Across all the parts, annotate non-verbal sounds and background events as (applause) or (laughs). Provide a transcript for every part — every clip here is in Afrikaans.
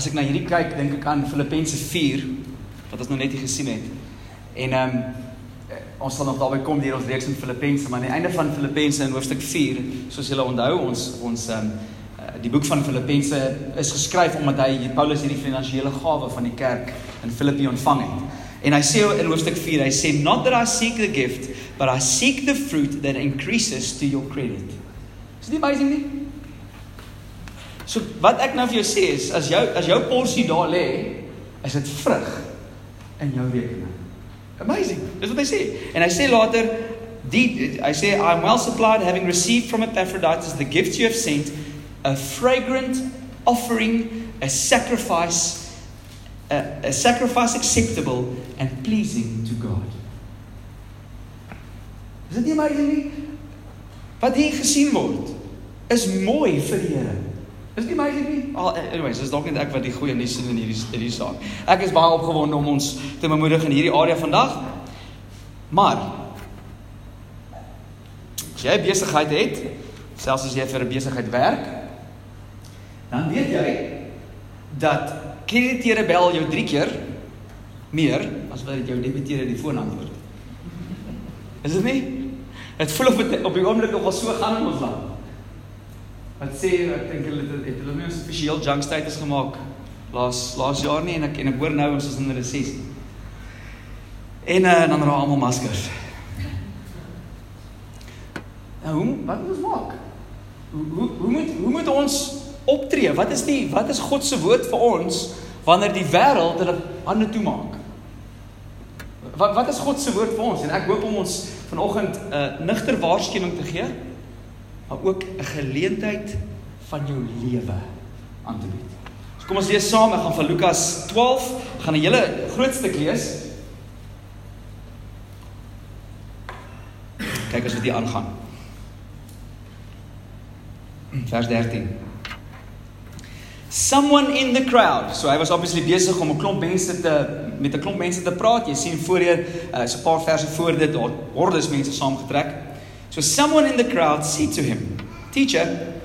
as ek na hierdie kyk, dink ek aan Filippense 4 wat ons nou net gesien het. En ehm um, ons sal nog daarby kom deur ons reeks in Filippense, maar aan die einde van Filippense in hoofstuk 4, soos julle onthou, ons ons ehm um, die boek van Filippense is geskryf omdat hy Paulus hierdie finansiële gawe van die kerk in Filippi ontvang het. En hy sê in hoofstuk 4, hy sê not that I seek the gift, but I seek the fruit that increases to your credit. Is dit amazing nie? So wat ek nou vir jou sê is as jou as jou porsie daar lê, is dit vrug in jou rekening. Amazing. Dis wat hy sê. En hy sê later die hy sê I'm well supplied having received from Epaphroditus the gifts you have sent a fragrant offering a sacrifice a, a sacrifice acceptable and pleasing to God. Is dit nie amazing nie? Wat hier gesien word is mooi vir die Here. Is dit amazing nie? Al anyways, dis dalk net ek wat die goeie nuus sien in hierdie hierdie saak. Ek is baie opgewonde om ons te bemoedig in hierdie area vandag. Maar as jy besigheid het, selfs as jy vir 'n besigheid werk, dan weet jy dat krediteure bel jou 3 keer meer as wat jou debiteure die foon antwoord. Is dit nie? Dit voel of dit op die oomblik nog al so gaan in ons land. Wat sê ek dink hulle het het hulle nie 'n spesiaal junk status gemaak laas laas jaar nie en ek en ek hoor nou ons is in 'n resessie. En uh, dan raak almal maskers. Nou, hoe wat moet ons maak? Hoe hoe hoe moet hoe moet ons optree? Wat is die wat is God se woord vir ons wanneer die wêreld hulle hande toemaak? Wat wat is God se woord vir ons? En ek hoop om ons vanoggend 'n uh, nigter waarskuwing te gee maar ook 'n geleentheid van jou lewe aan te bied. So kom ons lees saam, ek gaan van Lukas 12 gaan 'n hele groot stuk lees. Kyk as wat hier aangaan. Vers 13. Someone in the crowd. So hy was obviously besig om 'n klomp mense te met 'n klomp mense te praat. Jy sien voorheen uh, so 'n paar verse voor dit daar hordes mense saamgetrek. So someone in the crowd said to him, Teacher,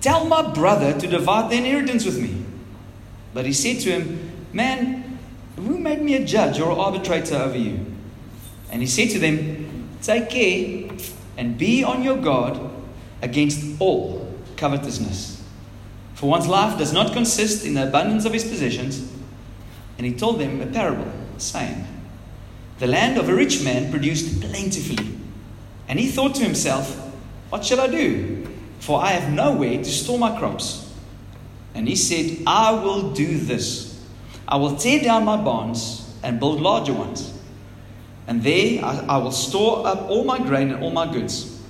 tell my brother to divide the inheritance with me. But he said to him, Man, who made me a judge or arbitrator over you? And he said to them, Take care and be on your guard against all covetousness. For one's life does not consist in the abundance of his possessions. And he told them a parable, saying, The land of a rich man produced plentifully. And he thought to himself, What shall I do? For I have nowhere to store my crops. And he said, I will do this I will tear down my barns and build larger ones. And there I, I will store up all my grain and all my goods.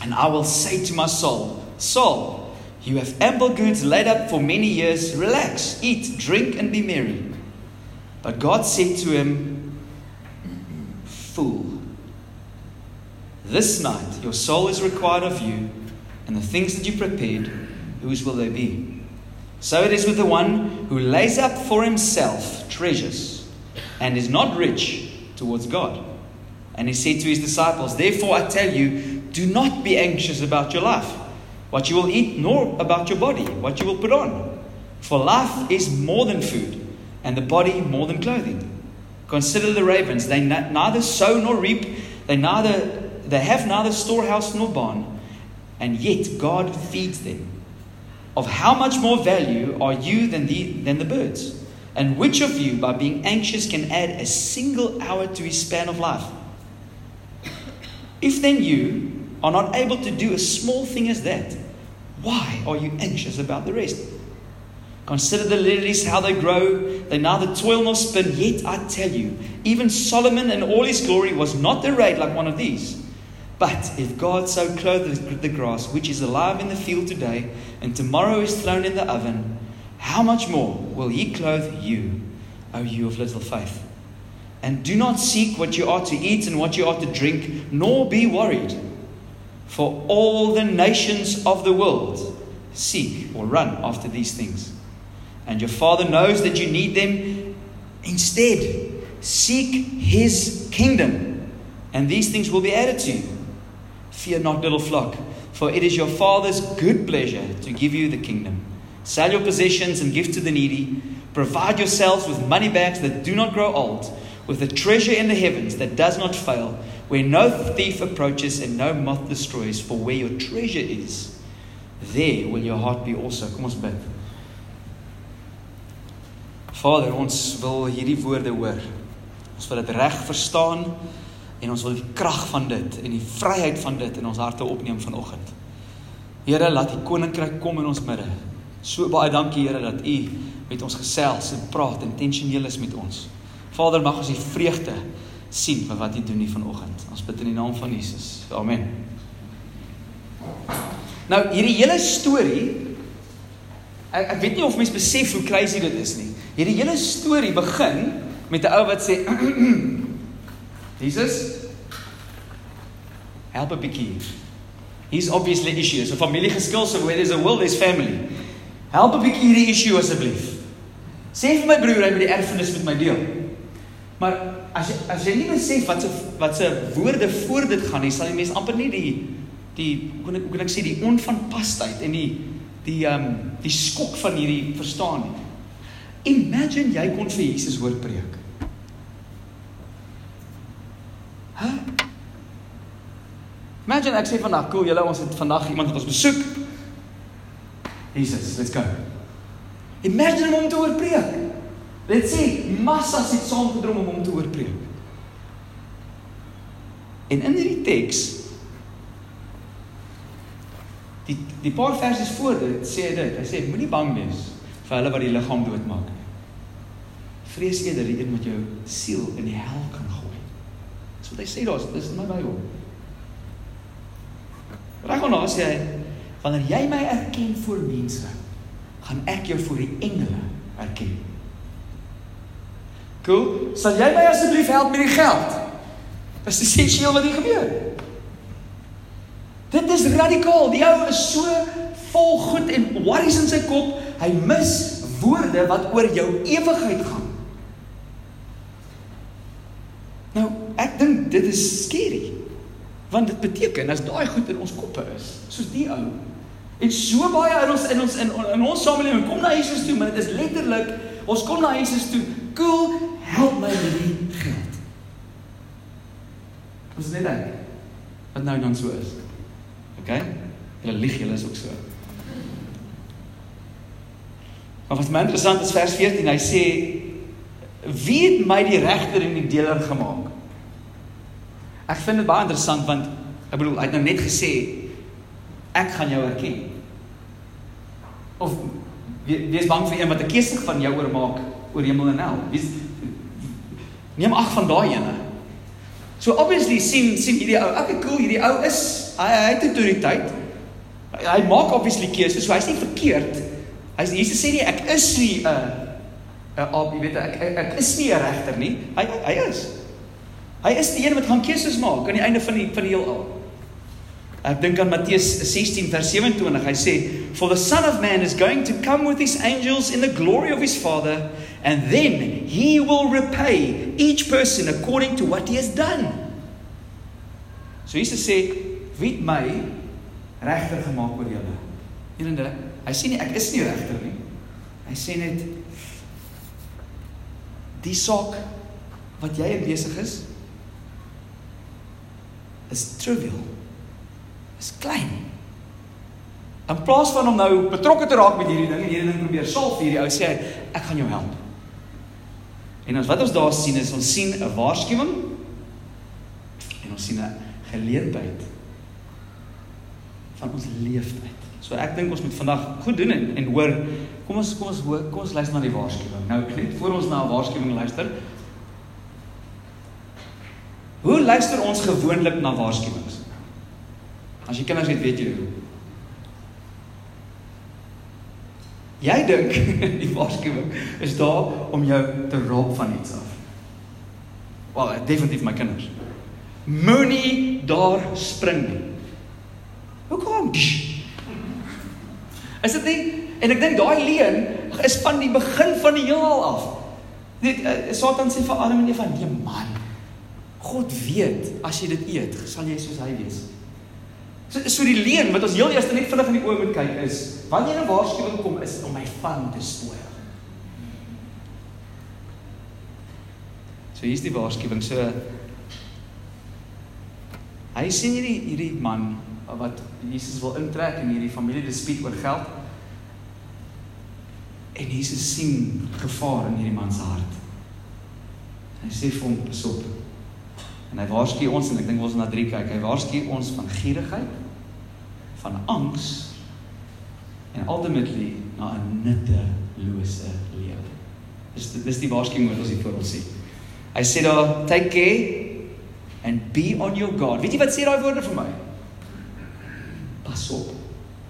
And I will say to my soul, Soul, you have ample goods laid up for many years. Relax, eat, drink, and be merry. But God said to him, Fool. This night your soul is required of you, and the things that you prepared, whose will they be? So it is with the one who lays up for himself treasures and is not rich towards God. And he said to his disciples, Therefore I tell you, do not be anxious about your life, what you will eat, nor about your body, what you will put on. For life is more than food, and the body more than clothing. Consider the ravens, they neither sow nor reap, they neither they have neither storehouse nor barn, and yet God feeds them. Of how much more value are you than the, than the birds? And which of you, by being anxious, can add a single hour to his span of life? If then you are not able to do a small thing as that, why are you anxious about the rest? Consider the lilies, how they grow. They neither toil nor spin. Yet I tell you, even Solomon in all his glory was not arrayed like one of these. But if God so clothed the grass, which is alive in the field today, and tomorrow is thrown in the oven, how much more will He clothe you, O you of little faith? And do not seek what you are to eat and what you are to drink, nor be worried. For all the nations of the world seek or run after these things. And your Father knows that you need them. Instead, seek His kingdom, and these things will be added to you. Fear not, little flock, for it is your Father's good pleasure to give you the kingdom. Sell your possessions and give to the needy. Provide yourselves with money bags that do not grow old, with a treasure in the heavens that does not fail, where no thief approaches and no moth destroys, for where your treasure is, there will your heart be also. Kom ons bid. Vader, ons wil hierdie woorde hoor. Ons wil dit reg verstaan en ons wil die krag van dit en die vryheid van dit in ons harte opneem vanoggend. Here, laat U koninkryk kom in ons midde. So baie dankie Here dat U met ons gesels en praat intentioneel is met ons. Vader, mag ons die vreugde sien van wat U doen hier vanoggend. Ons bid in die naam van Jesus. Amen. Nou, hierdie hele storie ek, ek weet nie of mense besef hoe crazy dit is nie. Hierdie hele storie begin met 'n ou wat sê (clears throat) Jesus help 'n bietjie. He's obviously issues. 'n Familie geskil so where there's a will there's family. Help 'n bietjie hierdie issue asseblief. Sê vir my broer hy moet die erfenis met my deel. Maar as jy as jy nie besef wat se wat se woorde voor dit gaan nie, sal die mens amper nie die die hoe kan ek hoe kan ek sê die onvanpasheid en die die ehm um, die skok van hierdie verstaan nie. Imagine jy kon vir Jesus hoor preek. Hæ? Imagine ek sê vandag, cool, julle ons het vandag iemand wat ons besoek. Jesus, let's go. Imagine hom te hoor preek. Let's see, massas het saamgedrom om hom te hoor preek. En in hierdie teks die die paar versies voor dit sê hy dit. Hy sê moenie bang wees vir hulle wat die liggaam doodmaak nie. Vrees eerder die een wat jou siel in die hel kan gooi. Dis wat hy sê daar, dis in my Bybel. Reg nou sê hy wanneer jy my erken voor mense, gaan ek jou voor die engele erken. Cool. Sal jy my asseblief help met die geld? Dis essensieel wat hier gebeur. Dit is radikaal. Die ou is so vol goed en worries in sy kop, hy mis woorde wat oor jou ewigheid gaan. Nou, ek dink dit is skerry. Want dit beteken as daai goed in ons koppe is, soos die ou. En so baie in ons in ons in, in ons samelewing kom na Jesus toe, maar dit is letterlik ons kom na Jesus toe. Cool, help my met die geld. Ons net dink wat nou dan so is. OK? Hulle lieg, hulle is ook so. Maar wat my interessant is vers 14, hy sê wie het my die regter en die deler gemaak? Ek vind dit baie interessant want ek bedoel hy het nou net gesê ek gaan jou erken. Of wees bang vir een wat 'n keuse van jou oor maak oor hemel en hel. Wees neem ag van daai ene. So obviously sien sien hierdie ou, ek cool, hierdie ou is hy, hy het autoriteit. Hy, hy maak obviously keuses, so hy's nie verkeerd. Hy's Jesus sê nie ek is nie 'n 'n uh, jy weet ek, ek ek is nie 'n regter nie. Hy hy is. Hy is die een wat gaan keuses maak aan die einde van die van die heelal. Ek dink aan Matteus 16 vers 27. Hy sê, "For the Son of Man is going to come with his angels in the glory of his Father, and then he will repay each person according to what he has done." So Jesus sê, "Wie het my regter gemaak oor julle?" Hierinde, hy sê nie ek is nie regter nie. Hy sê net die saak wat jy in besig is is trivial is klein. In plaas van om nou betrokke te raak met hierdie ding en hierdie ding probeer solf hierdie ou sê hy ek gaan jou help. En ons wat ons daar sien is ons sien 'n waarskuwing en ons sien 'n geleentheid van ons leeftyd. So ek dink ons moet vandag goed doen en, en hoor kom ons kom ons hoor kom ons luister na die waarskuwing. Nou net voor ons na 'n waarskuwing luister. Hoe luister ons gewoonlik na waarskuwings? As jy kinders het, weet jy hoe. Jy dink (laughs) die waarskuwing is daar om jou te roep van iets af. Wel, definitief my kinders. Moenie daar spring nie. Hoekom? Is dit nie? En ek dink daai leen is van die begin van die heelal af. Dit uh, Satan sê vir Adam en Eva, "Nee man. God weet as jy dit eet, sal jy soos hy wees." So so die leen wat ons heel eers net vinnig in die oë moet kyk is wanneer 'n waarskuwing kom is om my van te spoor. So hier's die waarskuwing. So hy sien hierdie hierdie man wat Jesus wil intrek in hierdie familie dispuut oor geld. En Jesus sien gevaar in hierdie man se hart. Hy sê vir hom pas op. En hy waarsku ons en ek dink ons na drie kyk. Hy waarsku ons van gierigheid, van angs en ultimately na 'n nuttelose lewe. Dis dis die waarskuwing wat ons hier voor ons sien. Hy sê daar take care and be on your guard. Weet jy wat sê daai woorde vir my? Pas op.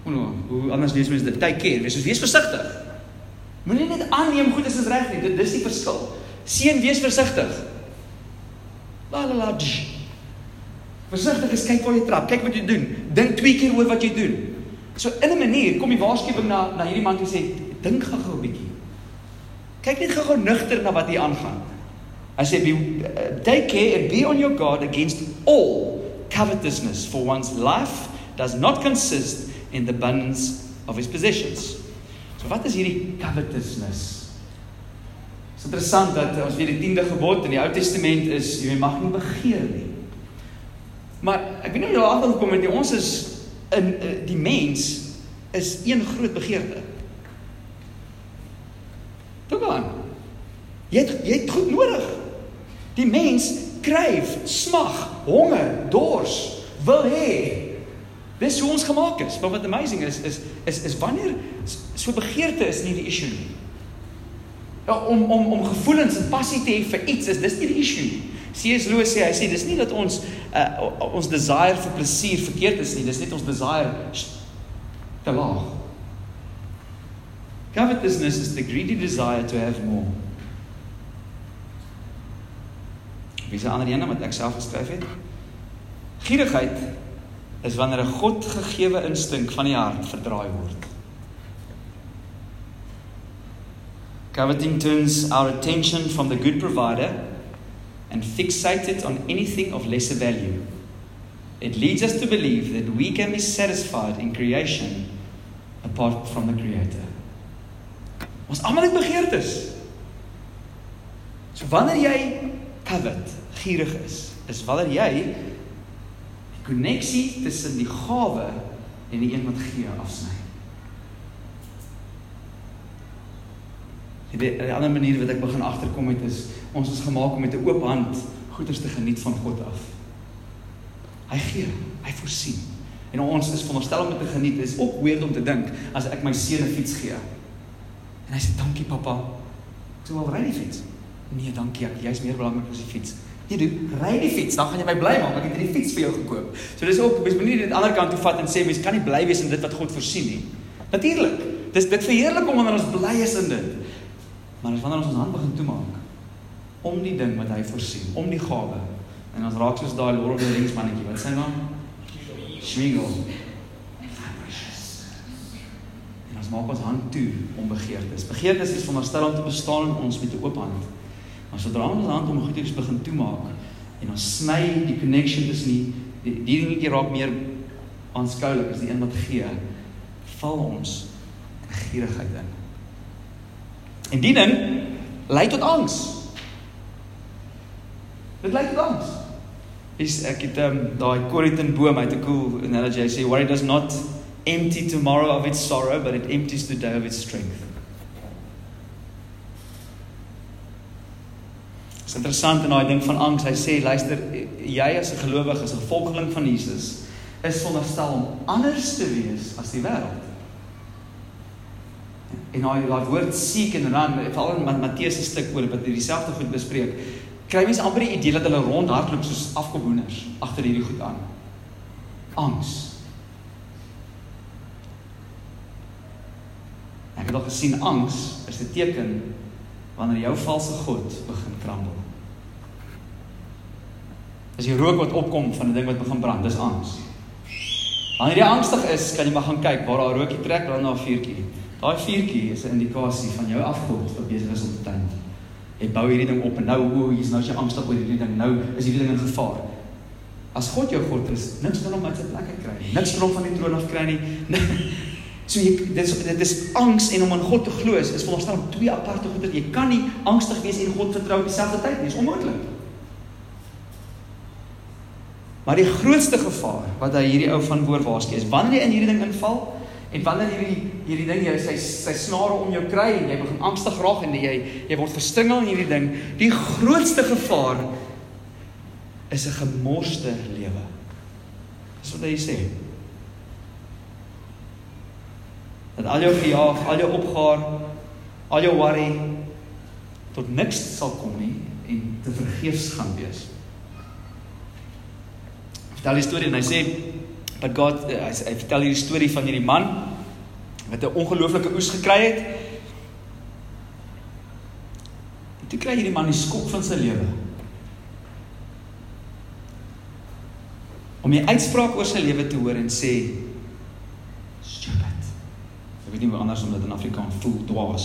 Hoe nou, hoe anders lees mens dit? Take care. Wees wees versigtig. Moenie net aanneem goed is reg nie. Dit dis die verskil. Seun, wees versigtig. La la la. Versigtig is kyk waar jy trap, kyk wat jy doen. Dink twee keer oor wat jy doen. So in 'n manier kom die waarskuwing na na hierdie man toe sê, dink gou-gou 'n bietjie. Kyk net gou-gou nugter na wat hier aangaan. Hy sê be uh, take care and be on your guard against all covetousness for one's life does not consist in the abundance of his possessions. So wat is hierdie covetousness? Dit is interessant dat ons weet die 10de gebod in die Ou Testament is jy mag nie begeer nie. Maar ek weet nie hoe jy daar agtergekom het nie. Ons is in uh, die mens is een groot begeerte. Toe gaan. Jy het jy het goed nodig. Die mens kryf, smag, honger, dors, wil hê. Dis hoe ons gemaak is. Maar wat amazing is is is is wanneer so begeerte is nie die issue nie. Ja, om om om gevoelens en passie te hê vir iets is dis nie die issue nie. C.S. Lewis sê hy sê dis nie dat ons uh, ons desire vir plesier verkeerd is nie, dis net ons desire te laag. Covetousness is the greedy desire to have more. Wie se ander ene wat ek self geskryf het? Gierigheid is wanneer 'n God gegeewe instink van die hart verdraai word. Coveting turns our attention from the good provider and fixate it on anything of lesser value. It leads us to believe that we can be satisfied in creation apart from the creator. Ons almal het begeertes. So wanneer jy covet, gierig is, is wanneer jy die koneksie tussen die gawe en die een wat gee afsny. Die, die ander manier wat ek begin agterkom het is ons is gemaak om met 'n oop hand goeders te geniet van God af. Hy gee, hy voorsien. En ons is veronderstel om dit te geniet. Dit is ook weird om te dink as ek my seun 'n fiets gee. En hy sê dankie pappa. Ek sê wel ry die fiets. Nee, dankie ek. Jy's meer belangrik as die fiets. Nee, doen, ry die fiets, dan gaan jy my bly maak. Ek het hierdie fiets vir jou gekoop. So dis ook mens moenie dit aan die ander kant toe vat en sê mens kan nie bly wees in dit wat God voorsien nie. Natuurlik. Dis dit verheerlik om wanneer ons bly is in dit. Maar as wanneer ons ons hand begin toemaak om die ding wat hy voorsien, om die gawe. En ons raak soos daai Lord of the Rings mannetjie. Wat sê hy naam? Schmigel. En ons maak ons hand toe om begeertes. Begeertes is veronderstel om te bestaan in ons met 'n oop hand. Maar sodra ons hand om goedjies begin toemaak en ons sny die connection tussen die die, dingetjie raak meer aanskoulik as die een wat gee, val ons gierigheid in. En die ding lei tot angs. Dit lei tot angs. Is ek het um, daai Corinthian boom uit 'n cool analogy. Hy sê worry does not empty tomorrow of its sorrow, but it empties the day of its strength. Dit is interessant in daai ding van angs. Hy sê luister, jy as 'n gelowige, as 'n volgeling van Jesus, is veronderstel om anders te wees as die wêreld. En daai daai woord seek en run, veral in Matteus se stuk oor wat hierdie selfde goed bespreek, kry mense amper die idee dat hulle rondhardloop soos afgewooners agter hierdie goed aan. Angs. Ek het al gesien angs is 'n teken wanneer jou valse god begin krambel. As jy rook wat opkom van 'n ding wat begin brand, dis angs. Wanneer jy angstig is, kan jy maar gaan kyk waar daar rookie trek, dan na 'n vuurtjie. Daai vuurtjie is 'n indikasie van jou afgod wat besig is om te tyd. Jy bou hierdie ding op en nou o, hier's nou as jy angstig oor hierdie ding, nou is hierdie ding in gevaar. As God jou God is, niks kan hom uit sy plek kry nie. Niks kan hom van die troon af kry nie. (laughs) So jy dis dit is angs en om aan God te glo is, is veronderstel om twee aparte goede. Jy kan nie angstig wees en God vertrou op dieselfde tyd nie. Dis onmoontlik. Maar die grootste gevaar wat hy hierdie ou van woord waarsku is wanneer jy in hierdie ding inval en wanneer hierdie hierdie ding jy sy sy snare om jou kry en jy begin angstig raak en jy jy word verstringel in hierdie ding. Die grootste gevaar is 'n gemorste lewe. Dis wat hy sê. Dat al jou gejaag, al jou opgaar, al jou worry tot niks sal kom nie en te vergeefs gaan wees. Vertel die storie en hy sê dat God hy, hy vertel hierdie storie van hierdie man wat 'n ongelooflike oes gekry het. En toe kry hierdie man die skok van sy lewe. om die uitspraak oor sy lewe te hoor en sê stupid. Ek weet nie hoe anders om dit in Afrikaans voel dwaas.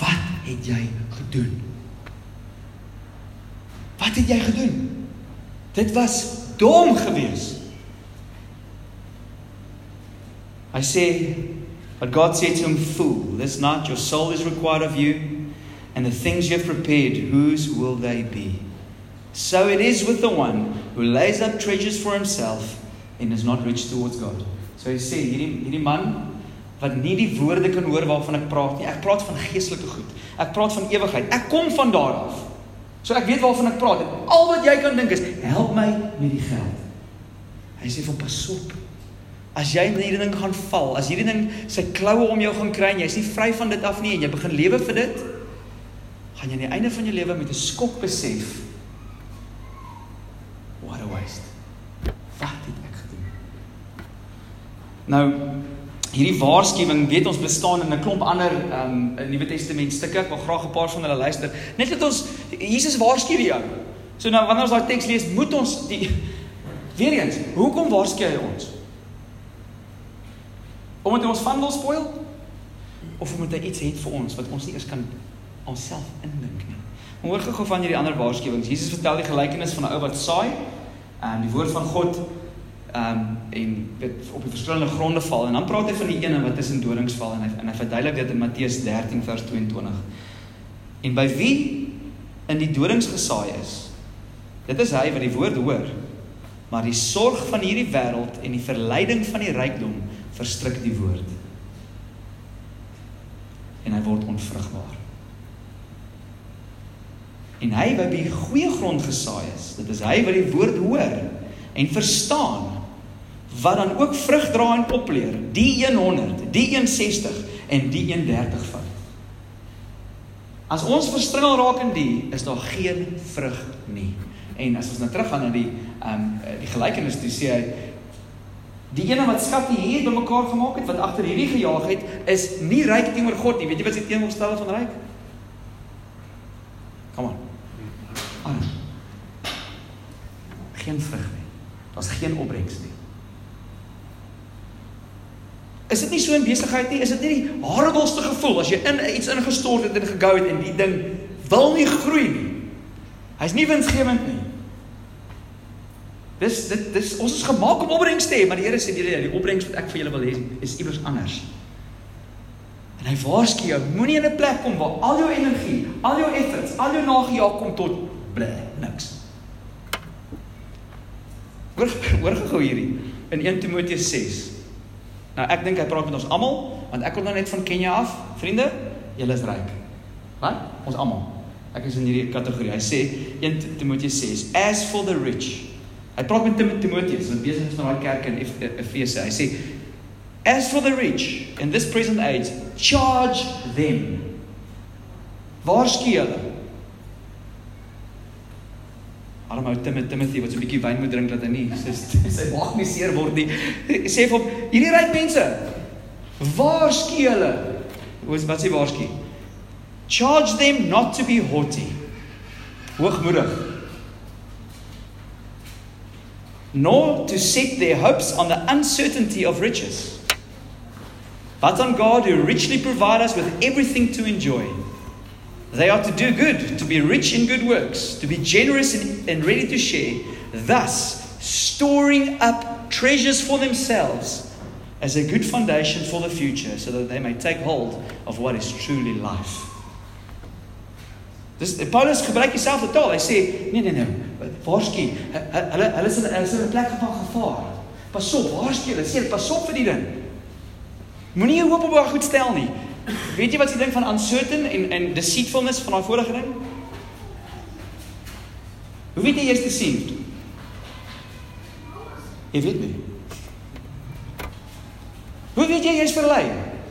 Wat het jy gedoen? Wat het jy gedoen? Dit was dom geweest. I say, but God said to him, Fool, this not your soul is required of you, and the things you have prepared, whose will they be? So it is with the one who lays up treasures for himself and is not rich towards God. So hy sê hierdie hierdie man wat nie die woorde kan hoor waarvan ek praat nie. Ek praat van geestelike goed. Ek praat van ewigheid. Ek kom van daar af. So ek weet waarvan ek praat. Al wat jy kan dink is help my met die geld. Hy sê van pas op. As jy in hierdie ding gaan val, as hierdie ding sy kloue om jou gaan kry en jy's nie vry van dit af nie en jy begin lewe vir dit, gaan jy aan die einde van jou lewe met 'n skok besef What a waste. Wat het ek gedoen? Nou hierdie waarskuwing weet ons bestaan in 'n klomp ander um, Nuwe Testament stukke. Ek wil graag 'n paar van hulle luister. Net dat ons Jesus waarsku jou. So nou wanneer ons daai teks lees, moet ons die weer eens, hoekom waarsku hy ons? Omdat hy ons van wil spoil of omdat hy iets het vir ons wat ons nie eens kan onsself indink nie. Hoor gou van hierdie ander waarskuwings. Jesus vertel die gelykenis van 'n ou wat saai. Ehm um, die woord van God ehm um, en weet op die verskillende gronde val en dan praat hy van die ene wat tussen dorings val en hy en hy verduidelik dit in Matteus 13 vers 22. En by wie in die dorings gesaai is, dit is hy wat die woord hoor, maar die sorg van hierdie wêreld en die verleiding van die rykdom verstrik die woord. En hy word onvrugbaar. En hy wat by goeie grond gesaai is, dit is hy wat die woord hoor en verstaan wat dan ook vrug dra en opleer, die 100, die 160 en die 130 vat. As ons verstringel raak in die, is daar geen vrug nie. En as ons nou teruggaan na die ehm um, die gelykenis, dis sê hy die ene wat skatte hier bymekaar gemaak het wat agter hierdie gejaag het, is nie ryk teenoor God nie. Weet jy wat die teenoorgestelde van ryk? Kom aan arm. Geen vrug nie. Daar's geen opbrengs nie. Is dit nie so in besigheid nie? Is dit nie die horribelste gevoel as jy in iets ingestort het en gegou het en die ding wil nie groei nie? Hy's nie winsgewend nie. Dis dit dis ons is gemaak om opbrengs te hê, maar die Here sê die die opbrengs wat ek vir julle wil hê is iewers anders. En hy waarsku jou, moenie in 'n plek kom waar al jou energie, al jou efforts, al jou nagejaag kom tot bly niks. Hoor hoor gou hierdie in 1 Timoteus 6. Nou ek dink hy praat met ons almal want ek kom nou net van Kenia af. Vriende, julle is ryk. Wat? Ons almal. Ek is in hierdie kategorie. Hy sê 1 Timoteus 6, as for the rich. Hy praat met Tim Timoteus wat besig is met daai kerk in Efese. Hy sê as for the rich in this present age, charge them. Waarsku hulle arme ou Tim Timothy wat so 'n bietjie wyn moet drink dat hy nie sy (laughs) sy maag nie seer word nie. Sê vir hom, hierdie ryk mense, waarsku hulle. Wat wat sê waarsku? Charge them not to be haughty. Hoogmoedig. Nor to set their hopes on the uncertainty of riches. But on God who richly provide us with everything to enjoy. They are to do good, to be rich in good works, to be generous and, ready to share, thus storing up treasures for themselves as a good foundation for the future, so that they may take hold of what is truly life. Dis Paulus gebruik dieselfde taal. Hy sê, nee nee nee, waarsku, hulle hulle is in hulle is in 'n plek van gevaar. Pas op, waarsku hulle, sê pas op vir die ding. Moenie jou hoop op baie goed stel nie. Weet jy wat se ding van uncertain en en deceitfulness van daai vorige ding? Hoe weet jy jy's deceived? Jy weet nie. Hoe weet jy jy's verlei?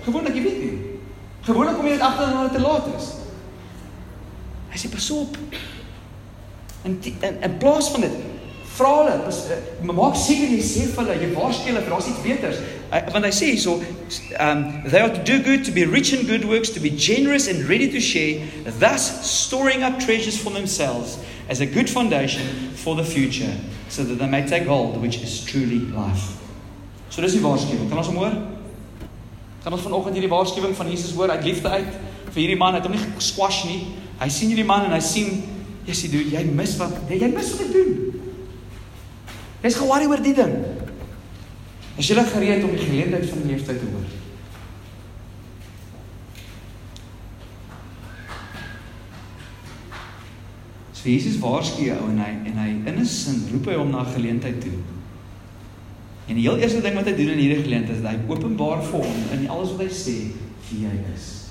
Gewoonlik jy weet nie. Gewoonlik kom jy dit agter wanneer dit te laat is. Hy sê pas op. En in in plaas van dit vra hulle, uh, maak seker jy sê vir hulle, jy waarsku hulle, daar's iets beters. Want hy sê hierso, um they are to do good, to be rich in good works, to be generous and ready to share, thus storing up treasures for themselves as a good foundation for the future, so that they may take hold which is truly life. So dis die waarskuwing. Kan ons hom hoor? Kan ons vanoggend hierdie waarskuwing van Jesus hoor uit liefde uit vir hierdie man? Hy het hom nie squash nie. Hy sien hierdie man en hy sien, "Jesus, jy jy mis wat jy mis wat ek doen." Jy's ge-worry oor die ding. Is jy gereed om die geleentheid van die lewe te hoor? So Jesus waarsku jou en hy en hy in 'n sin roep hy hom na 'n geleentheid toe. En die heel eerste ding wat hy doen in hierdie geleentheid is hy openbaar vir hom in alles wat hy sê wie hy is.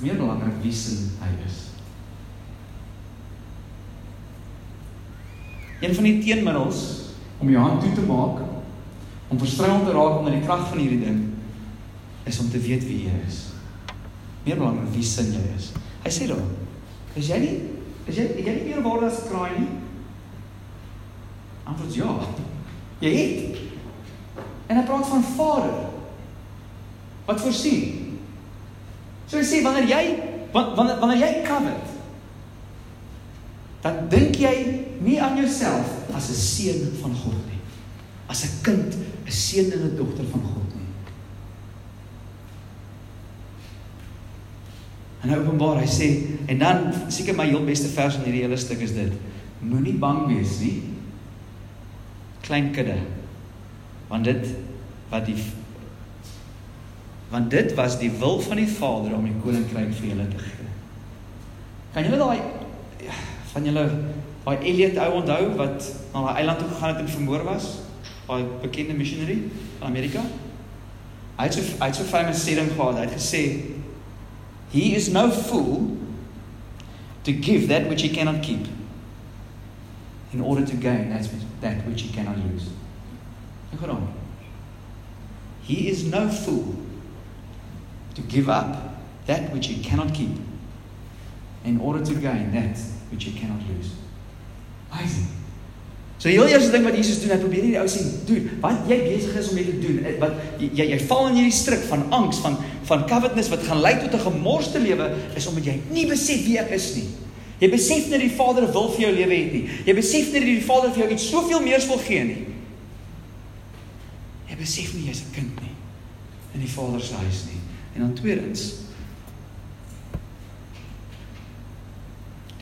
Meer belangrik wie sin hy is. Een van die teenmiddels om jou hand toe te maak om verstrengel te raak onder die krag van hierdie ding is om te weet wie jy is. Meer belangrik wie sin jy is. Hy sê dan, is jy nie is jy jy nie meer waarde as kraai nie? Antwoord ja. Jy het. En hy praat van Vader wat voorsien. So hy sê wanneer jy wanneer wanneer jy covet dan dink jy nie aan jouself as 'n seun van God nie. As 'n kind, 'n seun en 'n dogter van God nie. En hy openbaar, hy sê en dan seker my heel beste vers in hierdie hele stuk is dit: Moenie bang wees nie. Klein kudde. Want dit wat die want dit was die wil van die Vader om die koninkryk vir julle te gee. Kan julle daai van julle daai Elliot ou onthou wat na daai eiland toe gegaan het en vermoor was? Daai bekende missionary van Amerika? Hy het so hy het so famous sê ding gehad. Hy het gesê he is no fool to give that which he cannot keep in order to gain that that which he cannot lose. Hoor hom. He is no fool to give up that which he cannot keep in order to gain that which he cannot lose. Amazing. So die heel eerste ding wat Jesus doen, hy probeer hierdie ou sien, doen, wat jy besig is om te doen, eh, wat jy jy val in hierdie struik van angs, van van covetousness wat gaan lei tot 'n gemorste lewe, is omdat jy nie besef wie ek is nie. Jy besef nie die Vader wil vir jou lewe hê nie. Jy besef nie dat die Vader vir jou iets soveel meer wil gee nie. Jy besef nie jy's 'n kind nie in die Vader se huis nie. En dan tweedens,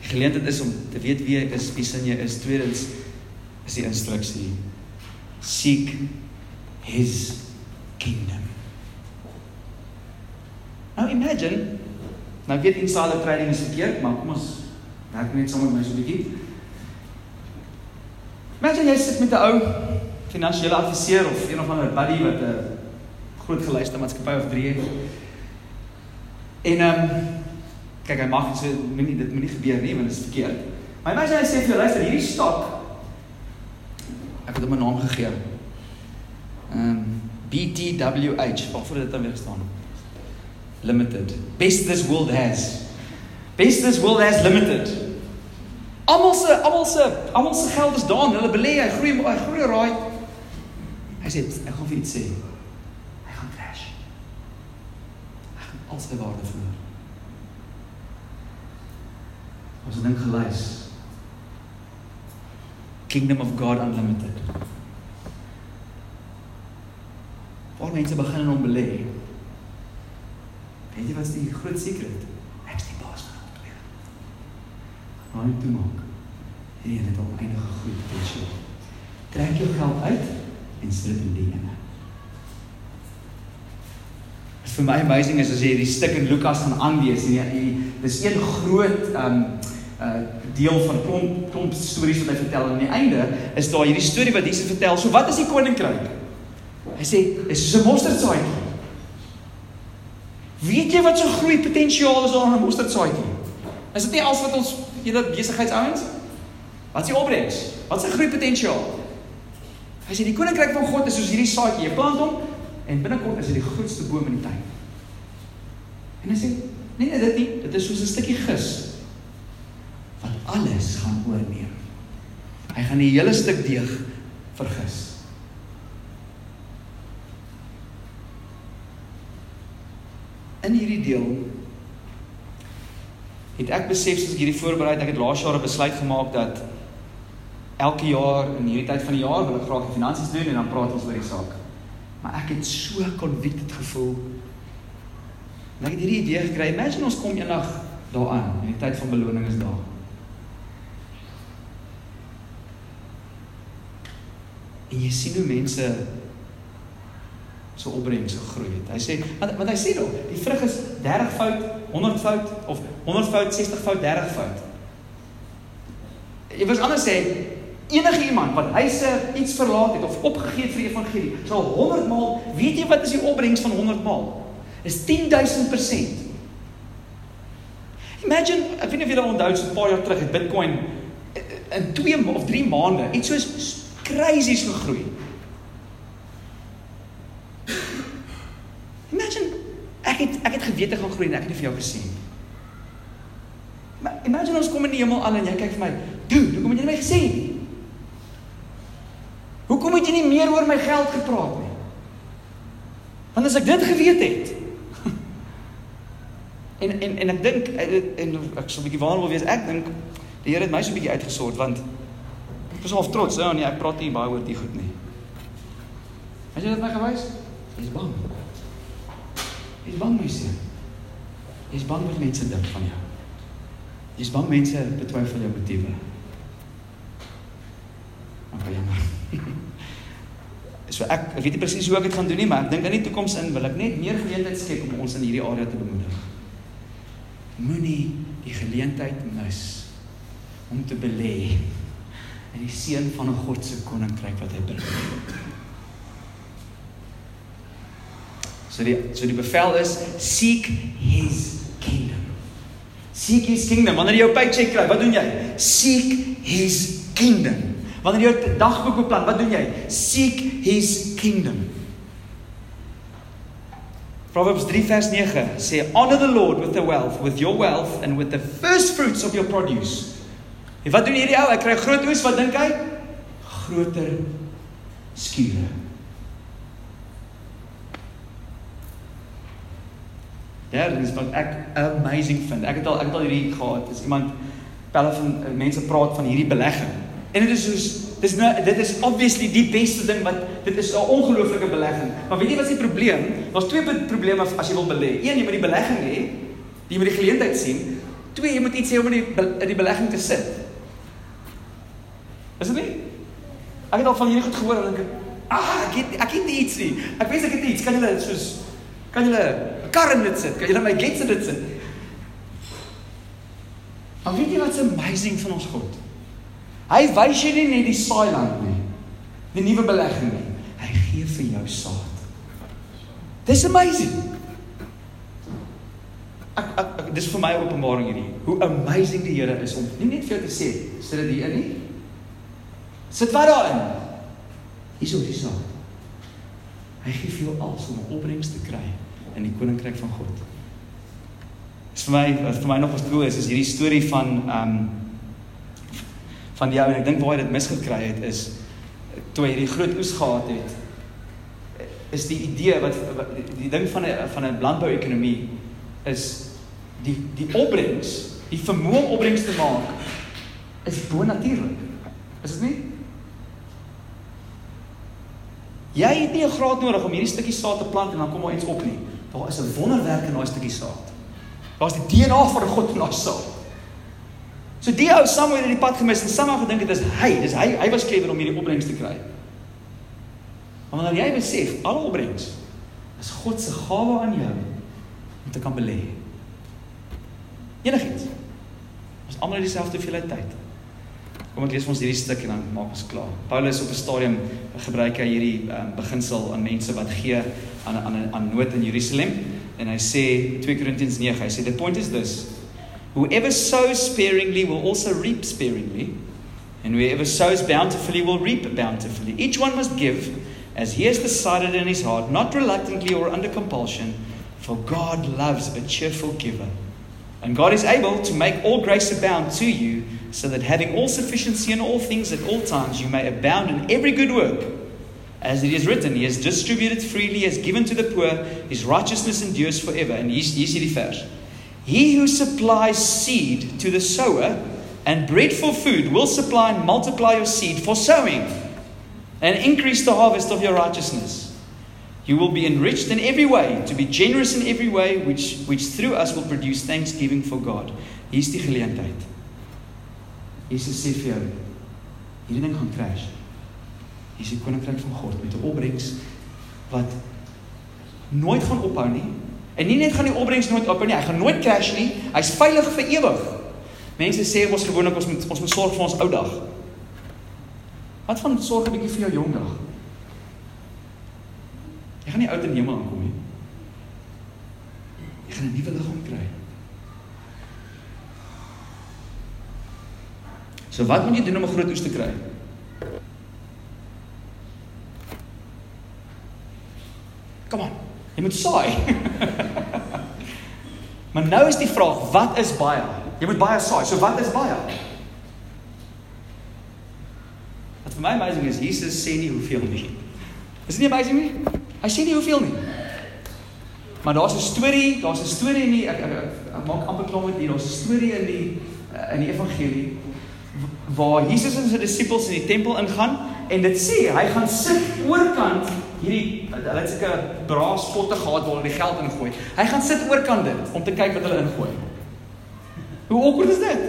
geleentheid is om te weet wie jy is, wie sin jy is. Tweedens is die instruksie seek his kingdom. Nou imagine, nou weet insider trading is verkeerd, maar kom ons werk net sommer met my so 'n bietjie. Imagine jy sit met 'n ou finansiële adviseur of een of ander buddy wat 'n groot geluiste maatskappy of drie het. En ehm um, kyk hy mag sê moenie dit moenie gebeur nie want dit is verkeerd. Imagine hy sê vir jou luister hierdie stok ek het hom 'n naam gegee. Ehm um, BTWH wat voor dit dan weer staan. Limited. Best this world has. Best this world has limited. Almal se almal se almal se geld is daar, hulle belê, hy groei hy groei raai. Hy sê ek gaan vir iets sê. Hy gaan crash. Hy gaan al sy waarde verloor. Ons ding gelys. Kingdom of God unlimited. Waar mense begin om belê. Weet jy wat is die groot sekret? Ek is die baas van gaan dit toemaak. En jy het oneindige groei potensiaal. Trek jou geld uit en sit dit in die ene. Wat vir my amazing is as jy hierdie stuk in Lukas gaan aanlees en jy dis een groot um uh deel van klomp klomp stories wat hy vertel en aan die einde is daar hierdie storie wat Jesus vertel. So wat is die koninkryk? Hy sê is soos 'n mosterdsaadjie. Weet jy wat so groei potensiaal is daar in 'n mosterdsaadjie? Is dit nie al wat ons julle besigheidsouens? Wat is die opbrengs? Wat is die groei potensiaal? Hy sê die koninkryk van God is soos hierdie saadjie. Jy plant hom en binnekort is dit die grootste boom in die tuin. En hy sê, nee, nee, dit nie, dit is soos 'n stukkie gis wat alles gaan oorneem. Hy gaan die hele stuk deeg vergis. In hierdie deel het ek besef soos ek hierdie voorberei het, ek het laas jaar 'n besluit gemaak dat elke jaar in hierdie tyd van die jaar wil ek graag die finansies doen en dan praat ons oor die saak. Maar ek het so convicted gevoel. En ek het hierdie idee gekry, imagine ons kom eendag daaraan en die tyd van beloning is daar. En jy sien hoe mense so opbrengs gegroei het. Hy sê want, want hy sê dan, die vrug is 30 fout, 100 fout of 100 fout, 60 fout, 30 fout. Jy wil anders sê enige iemand wat huise iets verlaat het of opgegee het vir die evangelie, sal 100 maal, weet jy wat is die opbrengs van 100 maal? Is 10000%. Imagine, ek weet nie of julle onthou so 'n paar jaar terug het Bitcoin in 2 of 3 maande iets soos crazy's gegroei. Imagine ek het ek het geweet dit gaan groei en ek het dit vir jou gesê. Maar imagine ons kom in die hemel aan en jy kyk vir my, "Dude, hoekom het jy my gesê?" Hoekom het jy nie meer oor my geld gepraat nie? Want as ek dit geweet het. (laughs) en en en ek dink en ek sou 'n bietjie waar wil wees, ek dink die Here het my so 'n bietjie uitgesort want ek was half trots, ja, nee, ek praat nie baie oor die goed nie. Het jy dit my gewys? Jy's bang. Jy's bang my seun. Jy's bang wat mense dink van jou. Jy's bang mense betwyfel jou motiewe. Maar jammer. (laughs) So ek, ek weet nie presies hoe ek dit gaan doen nie, maar ek dink in die toekoms in wil ek net meer geleentheid skep om ons in hierdie area te bemoedig. Moenie die geleentheid mis om te belê in die seën van 'n God se koninkryk wat hy bring. So die so die bevel is seek his kingdom. Seek his kingdom. Wanneer jy jou paycheck kry, wat doen jy? Seek his kingdom. Wanneer jy 'n dagboek beplan, wat doen jy? Seek his kingdom. Proverbs 3 vers 9 sê honor the Lord with the wealth, with your wealth and with the first fruits of your produce. En wat doen hierdie ou? Hy kry groot oes, wat dink hy? Groter skure. Is wat ek amazing vind. Ek het al ek het al hierdie gehad. Dis iemand pelle van mense praat van hierdie belegging. En dit is soos dis nou dit is obviously die beste ding wat dit is 'n ongelooflike belegging. Maar weet jy wat is die probleem? Daar's twee probleme as jy wil belê. Een, jy moet die belegging hê. Jy moet die geleentheid sien. Twee, jy moet iets hê om in die in die belegging te sit. Is dit nie? Ek het al van hierdie goed gehoor en dink ek, "Ah, ek het ek het iets nie. Ek weet ek het iets. Kan julle soos kan julle 'n kar in dit sit? Kan julle my gets in dit sit?" Maar weet jy wat's amazing van ons God? Hy wys jy nie net die saailand nie. Die nuwe belegging nie. Hy gee vir jou saad. Dis amazing. Ek, ek, ek dis vir my openbaring hierdie. Hoe amazing die Here is om nie net vir jou te sê, sit dit hier in nie. Sit wat daarin. Hierso is die saad. Hy gee vir jou alles om 'n opbrengs te kry in die koninkryk van God. Dis vir my wat vir my nog cool is, is hierdie storie van ehm um, van jou en ek dink waar hy dit misgekry het is toe hy hierdie groot oes gehad het is die idee wat, wat die, die ding van 'n van 'n landbouekonomie is die die opbrengs, die vermoë om opbrengs te maak is bonatuurlik. Is dit nie? Jy het nie 'n graad nodig om hierdie stukkie saad te plant en dan kom daar iets op nie. Daar is 'n wonderwerk in daai stukkie saad. Daar's die DNA van God in daai saad. So die ou Samuel het die pad gemis en Samuel gedink dit is hy, dis hy, hy was klewer om hierdie opbrengs te kry. Maar wanneer jy besef alle opbrengs is God se gawe aan jou om te kan belê. Enigiets. Ons almal het dieselfde hoeveelheid tyd. Kom ek lees vir ons hierdie stuk en dan maak ons klaar. Paulus op 'n stadium gebruik hy hierdie um, beginsel aan mense wat gee aan aan aan nood in Jerusalem en hy sê 2 Korintiërs 9 hy sê the point is this. Whoever sows sparingly will also reap sparingly and whoever sows bountifully will reap bountifully. Each one must give as he has decided in his heart not reluctantly or under compulsion for God loves a cheerful giver. And God is able to make all grace abound to you so that having all sufficiency in all things at all times you may abound in every good work. As it is written, He has distributed freely, He has given to the poor, His righteousness endures forever. And hier's hier's hierdie vers. He who supplies seed to the sower and bread for food will supply and multiply your seed for sowing and increase the harvest of your righteousness. You will be enriched in every way, to be generous in every way, which, which through us will produce thanksgiving for God. Hier's die geleentheid. Jesus sê vir jou, hierdie ding gaan crash. Hier is die koninkryk van God met 'n opbrengs wat nooit gaan ophou nie. En nie net gaan die opbrengs nooit ophou nie, hy gaan nooit crash nie. Hy's veilig vir ewig. Mense sê ons gewoonlik ons moet ons moet sorg vir ons ou dag. Wat van sorg 'n bietjie vir jou jong dag? Jy gaan nie oud in die hemel aankom nie. Jy gaan 'n nuwe liggaam kry. So wat moet jy doen om 'n groot oes te kry? Kom aan. Jy moet saai. (laughs) maar nou is die vraag, wat is baie? Jy moet baie saai. So wat is baie? Wat vir my amazing is, Jesus sê nie hoeveel nie. Is dit nie amazing nie? Hy sê nie hoeveel nie. Maar daar's 'n storie, daar's 'n storie in die ek, ek, ek, ek maak amper klaar met hier. Daar's 'n storie in die in die evangelie waar Jesus en sy disippels in die tempel ingaan en dit sê hy gaan sit oorkant hierdie hulle het seker braaspotte gehad waar hulle die geld ingooi. Hy gaan sit oorkant dit om te kyk wat hulle ingooi. Hoe awkward is dit?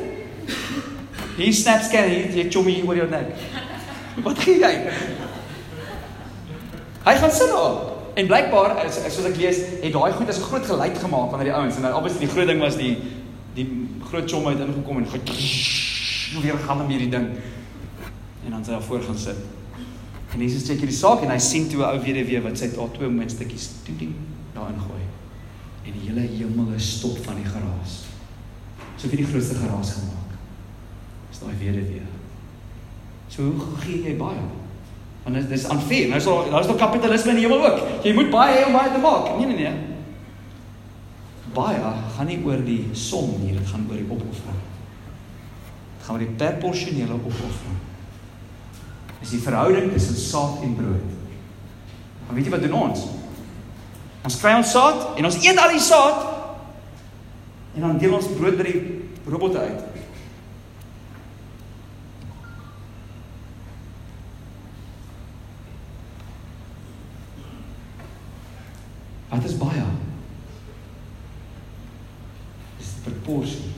Hier snaps kan hier jy chommy oor jou nek. Wat gee jy? Hy gaan sit daar. En blykbaar as soos ek lees, het daai goed as 'n groot geluid gemaak wanneer die ouens en nou obviously die groot ding was die die groot chom uit ingekom en weer gaan hom hierdie ding. En dan sy daar voor gaan sit. En Jesus sê hierdie saak en hy sien toe 'n ou weduwee wat sy daar twee muntstukkies ding ding daarin gooi. En die hele hemel is stop van die geraas. So vir die grootste geraas gemaak. Is daai weduwee. So hoe gee jy baie? Want dit is unfair. Nou is daar daar's nog kapitalisme in die hemel ook. Jy moet baie hê om baie te maak. Nee nee nee. Baie gaan nie oor die som nie, dit gaan oor die opoffering gaan we die proporsionele opoffering. Is die verhouding tussen saad en brood. Maar weet jy wat doen ons? Ons kry ons saad en ons eet al die saad en dan deel ons brood by die robotte uit. Wat is baie? Dis proporsie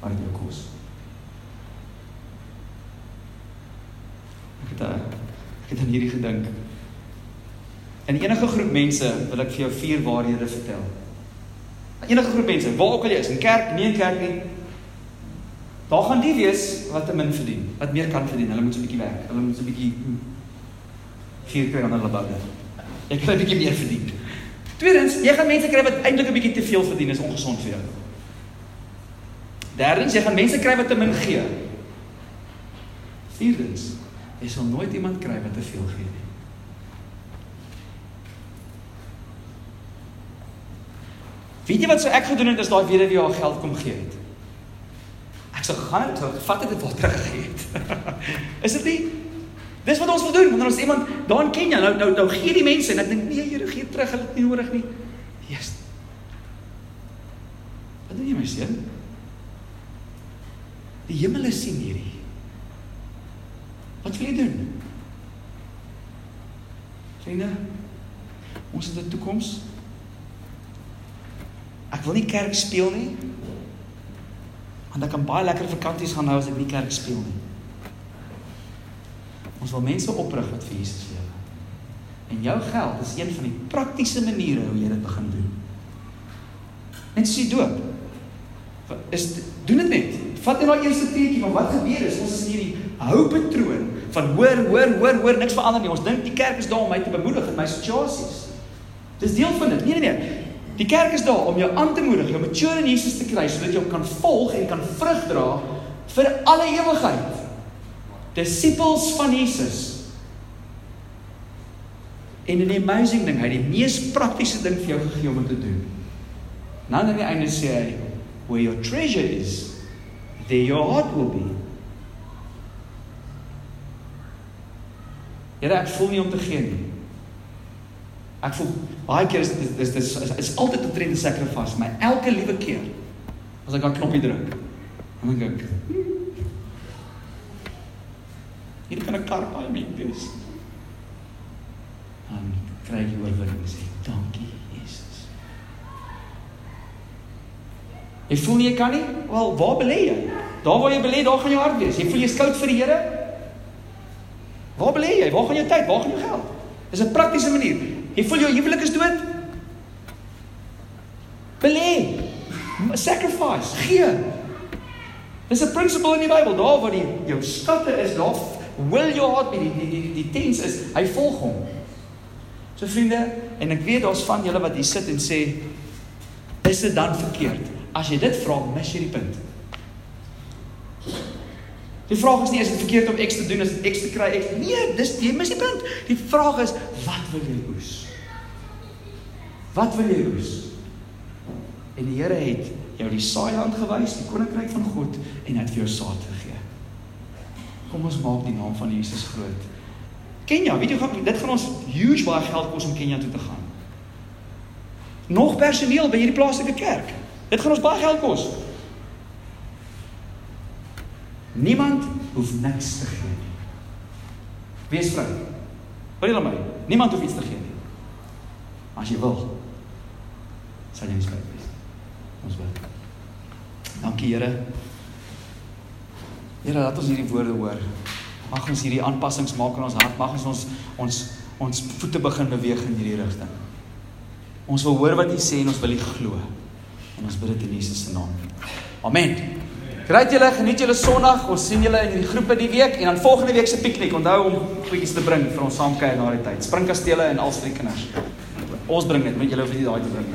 wat dit kos. Ek het eh, aan gedink. In enige groep mense wil ek vir jou vier waarhede vertel. Enige groep mense, waar ook al jy is, in kerk, nie in kerk nie. Daar gaan die wees wat te min verdien, wat meer kan verdien. Hulle moet so 'n bietjie werk. Hulle moet so 'n bietjie vier kry onder hulle boude. Ek kry 'n bietjie meer verdien. Tweedens, jy gaan mense kry wat eintlik 'n bietjie te veel verdien, is ongesond vir jou. Derdens, jy gaan mense kry wat te min gee. Vierdens, Jy sal nooit iemand kry wat te veel gee nie. Weet jy wat sou ek gedoen het as daai weduwee haar geld kom gee het? Ek sou gaan het, sou vat dit en wat teruggegee het. (laughs) Is dit nie? Dis wat ons wil doen wanneer ons iemand daar in Kenia nou nou nou gee die mense en ek dink nee Here gee terug, hulle het nie nodig nie. Jesus. Wat doen jy my seun? Die hemel sien hierdie. Wat wil jy doen? Vriende, ons het 'n toekoms. Ek wil nie kerk speel nie. Want ek kan baie lekker vakansies gaan hou as ek nie kerk speel nie. Ons wil mense oprig wat vir Jesus lewe. En jou geld is een van die praktiese maniere hoe jy dit begin doen. Net sê doop. Is doen dit net. Vat net daai eerste treetjie van wat gebeur is. Ons is in hierdie hou patroon van hoor, hoor, hoor, hoor, niks verander nie. Ons dink die kerk is daar om my te bemoedig in my situasies. Dis deel van dit. Nee nee nee. Die kerk is daar om jou aan te moedig, jou mature in Jesus te kry sodat jy kan volg en kan vrug dra vir alle ewigheid disippels van Jesus. En 'n amazing ding, hy het die mees praktiese ding vir jou gegee om te doen. Nou aan die einde sê hy, where your treasure is, there your heart will be. Ja, ek voel nie om te gee nie. Ek voel baie keer is dit is dis is, is altyd 'n trend sacrifice, maar elke liewe keer as ek daai knoppie druk, dan dink ek, Hier kan 'n kar baie mee wees. Dan kry jy oorwinning sê dankie Jesus. Jy voel nie jy kan nie? Wel, waar belê jy? Daar waar jy belê, daar gaan jou hart wees. Jy voel jy skout vir die Here? Waar belê jy? Waar gaan jou tyd? Waar gaan jou geld? Dis 'n praktiese manier. Jy voel jou huwelik is dood? Belê. Sacrifice. Gee. Dis 'n principle in die Bybel. Daar waar die jou skatte is, daar will your heart be die die die, die tens is hy volg hom. So vriende, en ek weet daar's van julle wat hier sit en sê is dit dan verkeerd? As jy dit vra, mis jy die punt. Die vraag is nie is dit verkeerd om X te doen as X te kry X. Nee, dis jy mis die punt. Die vraag is wat wil jy oes? Wat wil jy oes? En die Here het jou die saailand gewys, die koninkryk van God en het vir jou saad gegee. Kom ons maak die naam van Jesus groot. Kenia, weet jy gaan dit gaan ons huge baie geld kos om Kenia toe te gaan. Nog personeel by hierdie plaaslike kerk. Dit gaan ons baie geld kos. Niemand hoef niks te gee nie. Wees vry. Hoor jy my? Niemand hoef iets te gee nie. As jy wil, sal jy spyt wees. Ons bid. Dankie Here. Here, laat ons hierdie woorde hoor. Mag ons hierdie aanpassings maak in ons hart. Mag ons ons ons ons voete begin beweeg in hierdie rigting. Ons wil hoor wat U sê en ons wil U glo. En ons bid dit in Jesus se naam. Amen. Grait julle, geniet julle Sondag. Ons sien julle in hierdie groepe die week en dan volgende week se piknik. Onthou om goedjies te bring vir ons saamkuier na die tyd. Springkastele en al se kinders. Ons bring dit, moet julle vir die daai te bring.